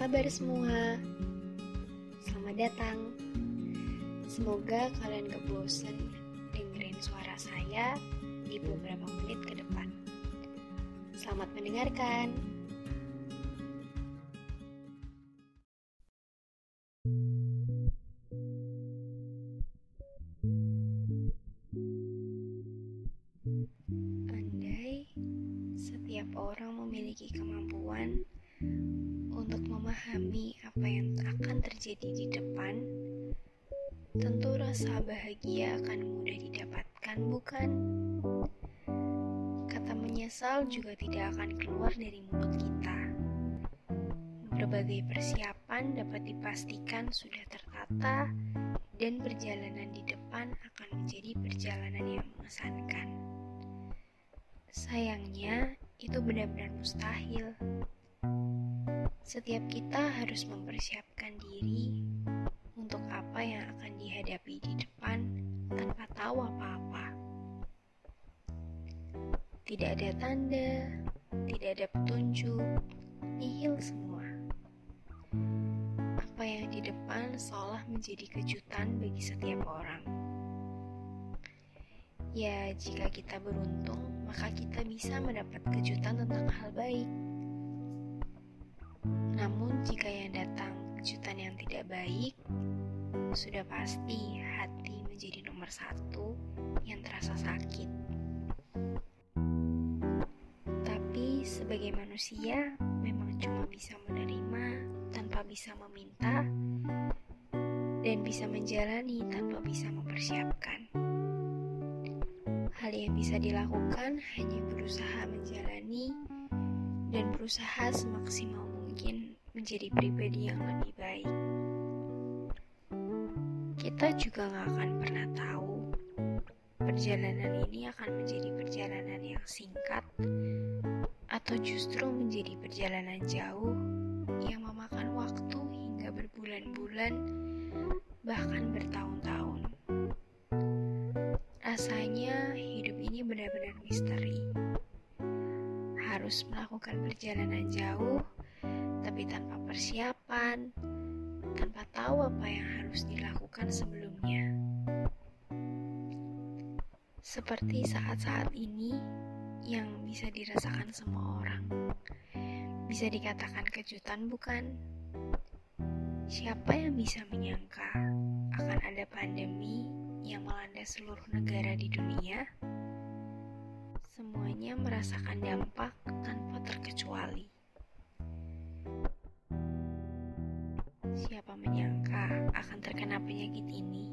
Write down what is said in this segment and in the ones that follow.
kabar semua? Selamat datang. Semoga kalian gak dengerin suara saya di beberapa menit ke depan. Selamat mendengarkan. Andai setiap orang memiliki kemampuan terjadi di depan, tentu rasa bahagia akan mudah didapatkan, bukan? Kata menyesal juga tidak akan keluar dari mulut kita. Berbagai persiapan dapat dipastikan sudah tertata dan perjalanan di depan akan menjadi perjalanan yang mengesankan. Sayangnya, itu benar-benar mustahil. Setiap kita harus mempersiapkan diri untuk apa yang akan dihadapi di depan tanpa tahu apa-apa. Tidak ada tanda, tidak ada petunjuk, nihil semua. Apa yang di depan seolah menjadi kejutan bagi setiap orang. Ya, jika kita beruntung, maka kita bisa mendapat kejutan tentang hal baik. Namun, jika yang datang kejutan yang tidak baik, sudah pasti hati menjadi nomor satu yang terasa sakit. Tapi, sebagai manusia, memang cuma bisa menerima tanpa bisa meminta, dan bisa menjalani tanpa bisa mempersiapkan. Hal yang bisa dilakukan hanya berusaha menjalani dan berusaha semaksimal mungkin menjadi pribadi yang lebih baik. Kita juga gak akan pernah tahu perjalanan ini akan menjadi perjalanan yang singkat atau justru menjadi perjalanan jauh yang memakan waktu hingga berbulan-bulan bahkan bertahun-tahun. Rasanya hidup ini benar-benar misteri. Harus melakukan perjalanan jauh, tapi tanpa persiapan, tanpa tahu apa yang harus dilakukan sebelumnya. Seperti saat-saat ini yang bisa dirasakan semua orang. Bisa dikatakan kejutan bukan? Siapa yang bisa menyangka akan ada pandemi yang melanda seluruh negara di dunia? Semuanya merasakan dampak tanpa terkecuali. Siapa menyangka akan terkena penyakit ini?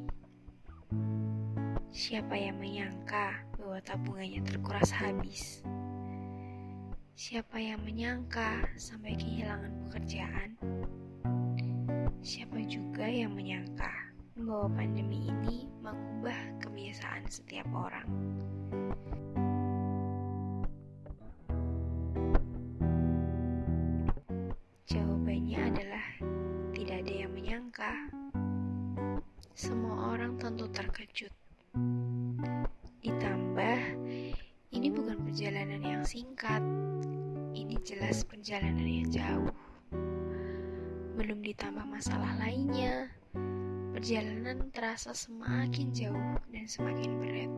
Siapa yang menyangka bahwa tabungannya terkuras habis? Siapa yang menyangka sampai kehilangan pekerjaan? Siapa juga yang menyangka bahwa pandemi ini mengubah kebiasaan setiap orang? Jawabannya adalah menyangka. Semua orang tentu terkejut. Ditambah, ini bukan perjalanan yang singkat. Ini jelas perjalanan yang jauh. Belum ditambah masalah lainnya. Perjalanan terasa semakin jauh dan semakin berat.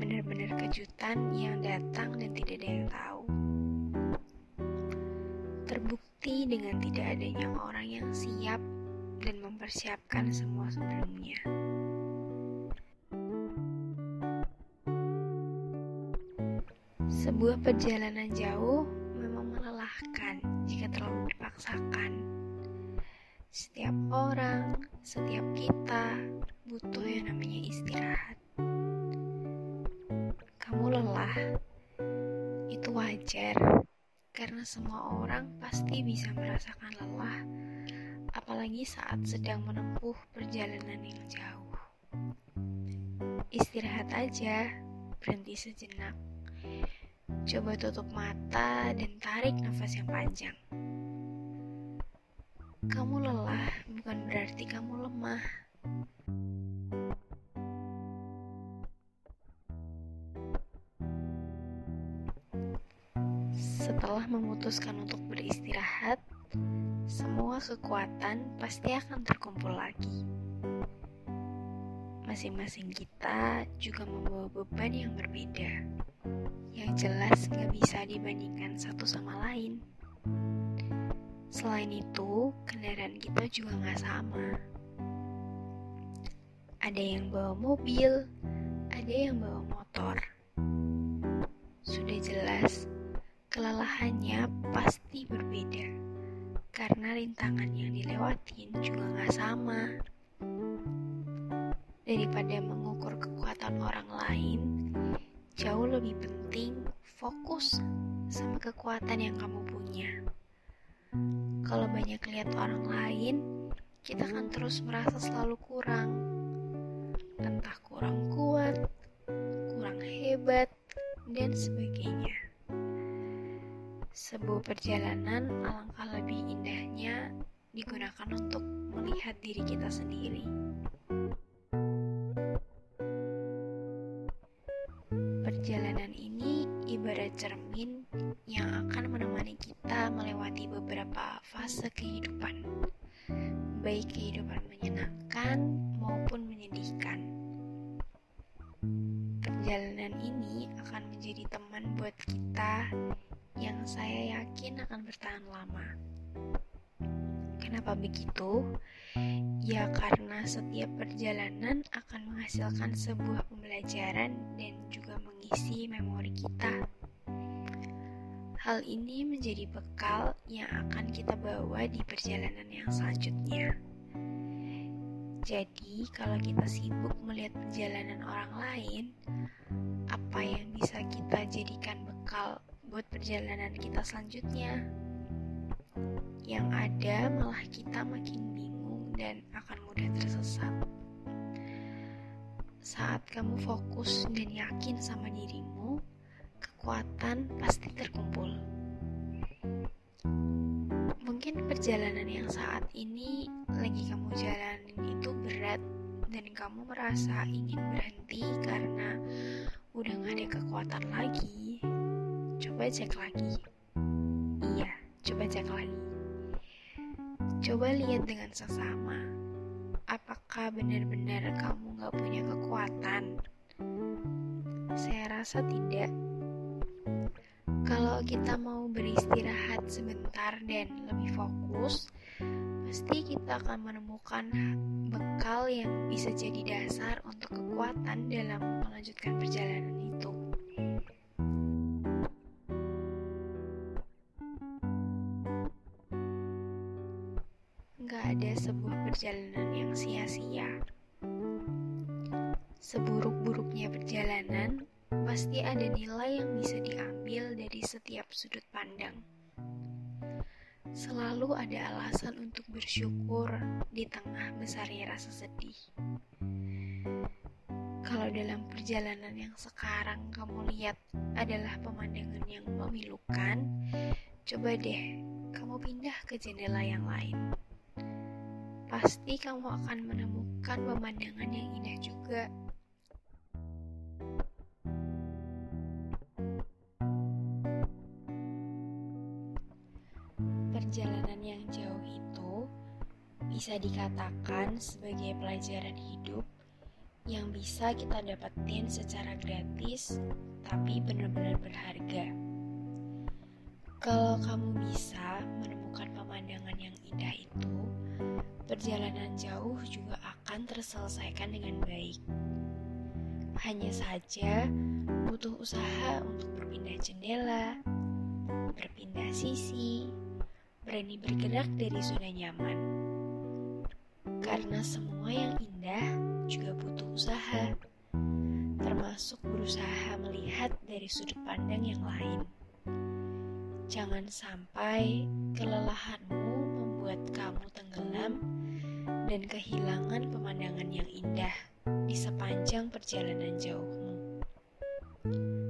Benar-benar kejutan yang datang dan tidak ada yang tahu. Dengan tidak adanya orang yang siap dan mempersiapkan semua sebelumnya. Sebuah perjalanan jauh memang melelahkan jika terlalu dipaksakan. Setiap orang, setiap kita butuh yang namanya istirahat. Kamu lelah, itu wajar karena semua orang pasti bisa merasakan lelah, apalagi saat sedang menempuh perjalanan yang jauh. Istirahat aja, berhenti sejenak. Coba tutup mata dan tarik nafas yang panjang. Kamu lelah bukan berarti kamu lemah. Memutuskan untuk beristirahat, semua kekuatan pasti akan terkumpul lagi. Masing-masing kita juga membawa beban yang berbeda, yang jelas gak bisa dibandingkan satu sama lain. Selain itu, kendaraan kita juga gak sama. Ada yang bawa mobil, ada yang bawa motor. Sudah jelas, kelelahannya pasti berbeda karena rintangan yang dilewatin juga gak sama. Daripada mengukur kekuatan orang lain, jauh lebih penting fokus sama kekuatan yang kamu punya. Kalau banyak lihat orang lain, kita akan terus merasa selalu kurang. Entah kurang kuat, kurang hebat, dan sebagainya. Sebuah perjalanan alangkah lebih indahnya digunakan untuk melihat diri kita sendiri. Perjalanan ini ibarat cermin yang akan menemani kita melewati beberapa fase kehidupan, baik kehidupan menyenangkan maupun menyedihkan. Perjalanan ini akan menjadi teman buat kita yang saya yakin akan bertahan lama. Kenapa begitu? Ya karena setiap perjalanan akan menghasilkan sebuah pembelajaran dan juga mengisi memori kita. Hal ini menjadi bekal yang akan kita bawa di perjalanan yang selanjutnya. Jadi, kalau kita sibuk melihat perjalanan orang lain, apa yang bisa kita jadikan bekal buat perjalanan kita selanjutnya. Yang ada malah kita makin bingung dan akan mudah tersesat. Saat kamu fokus dan yakin sama dirimu, kekuatan pasti terkumpul. Mungkin perjalanan yang saat ini lagi kamu berat dan kamu merasa ingin berhenti karena udah gak ada kekuatan lagi Coba cek lagi. Iya, coba cek lagi. Coba lihat dengan seksama. Apakah benar-benar kamu gak punya kekuatan? Saya rasa tidak. Kalau kita mau beristirahat sebentar dan lebih fokus, pasti kita akan menemukan bekal yang bisa jadi dasar untuk kekuatan dalam melanjutkan perjalanan itu. gak ada sebuah perjalanan yang sia-sia. Seburuk-buruknya perjalanan, pasti ada nilai yang bisa diambil dari setiap sudut pandang. Selalu ada alasan untuk bersyukur di tengah besarnya rasa sedih. Kalau dalam perjalanan yang sekarang kamu lihat adalah pemandangan yang memilukan, coba deh kamu pindah ke jendela yang lain pasti kamu akan menemukan pemandangan yang indah juga. Bisa dikatakan sebagai pelajaran hidup yang bisa kita dapetin secara gratis, tapi benar-benar berharga. Kalau kamu bisa menemukan pemandangan yang indah itu, perjalanan jauh juga akan terselesaikan dengan baik. Hanya saja butuh usaha untuk berpindah jendela, berpindah sisi, berani bergerak dari zona nyaman. Karena semua yang indah juga butuh usaha, termasuk berusaha melihat dari sudut pandang yang lain. Jangan sampai kelelahanmu membuat kamu tenggelam dan kehilangan pemandangan yang indah di sepanjang perjalanan jauhmu.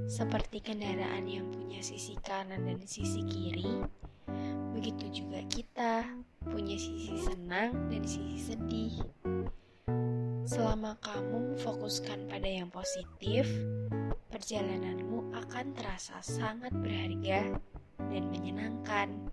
Seperti kendaraan yang punya sisi kanan dan sisi kiri, begitu juga kita punya sisi senang dan sisi sedih. Selama kamu fokuskan pada yang positif, perjalananmu akan terasa sangat berharga dan menyenangkan.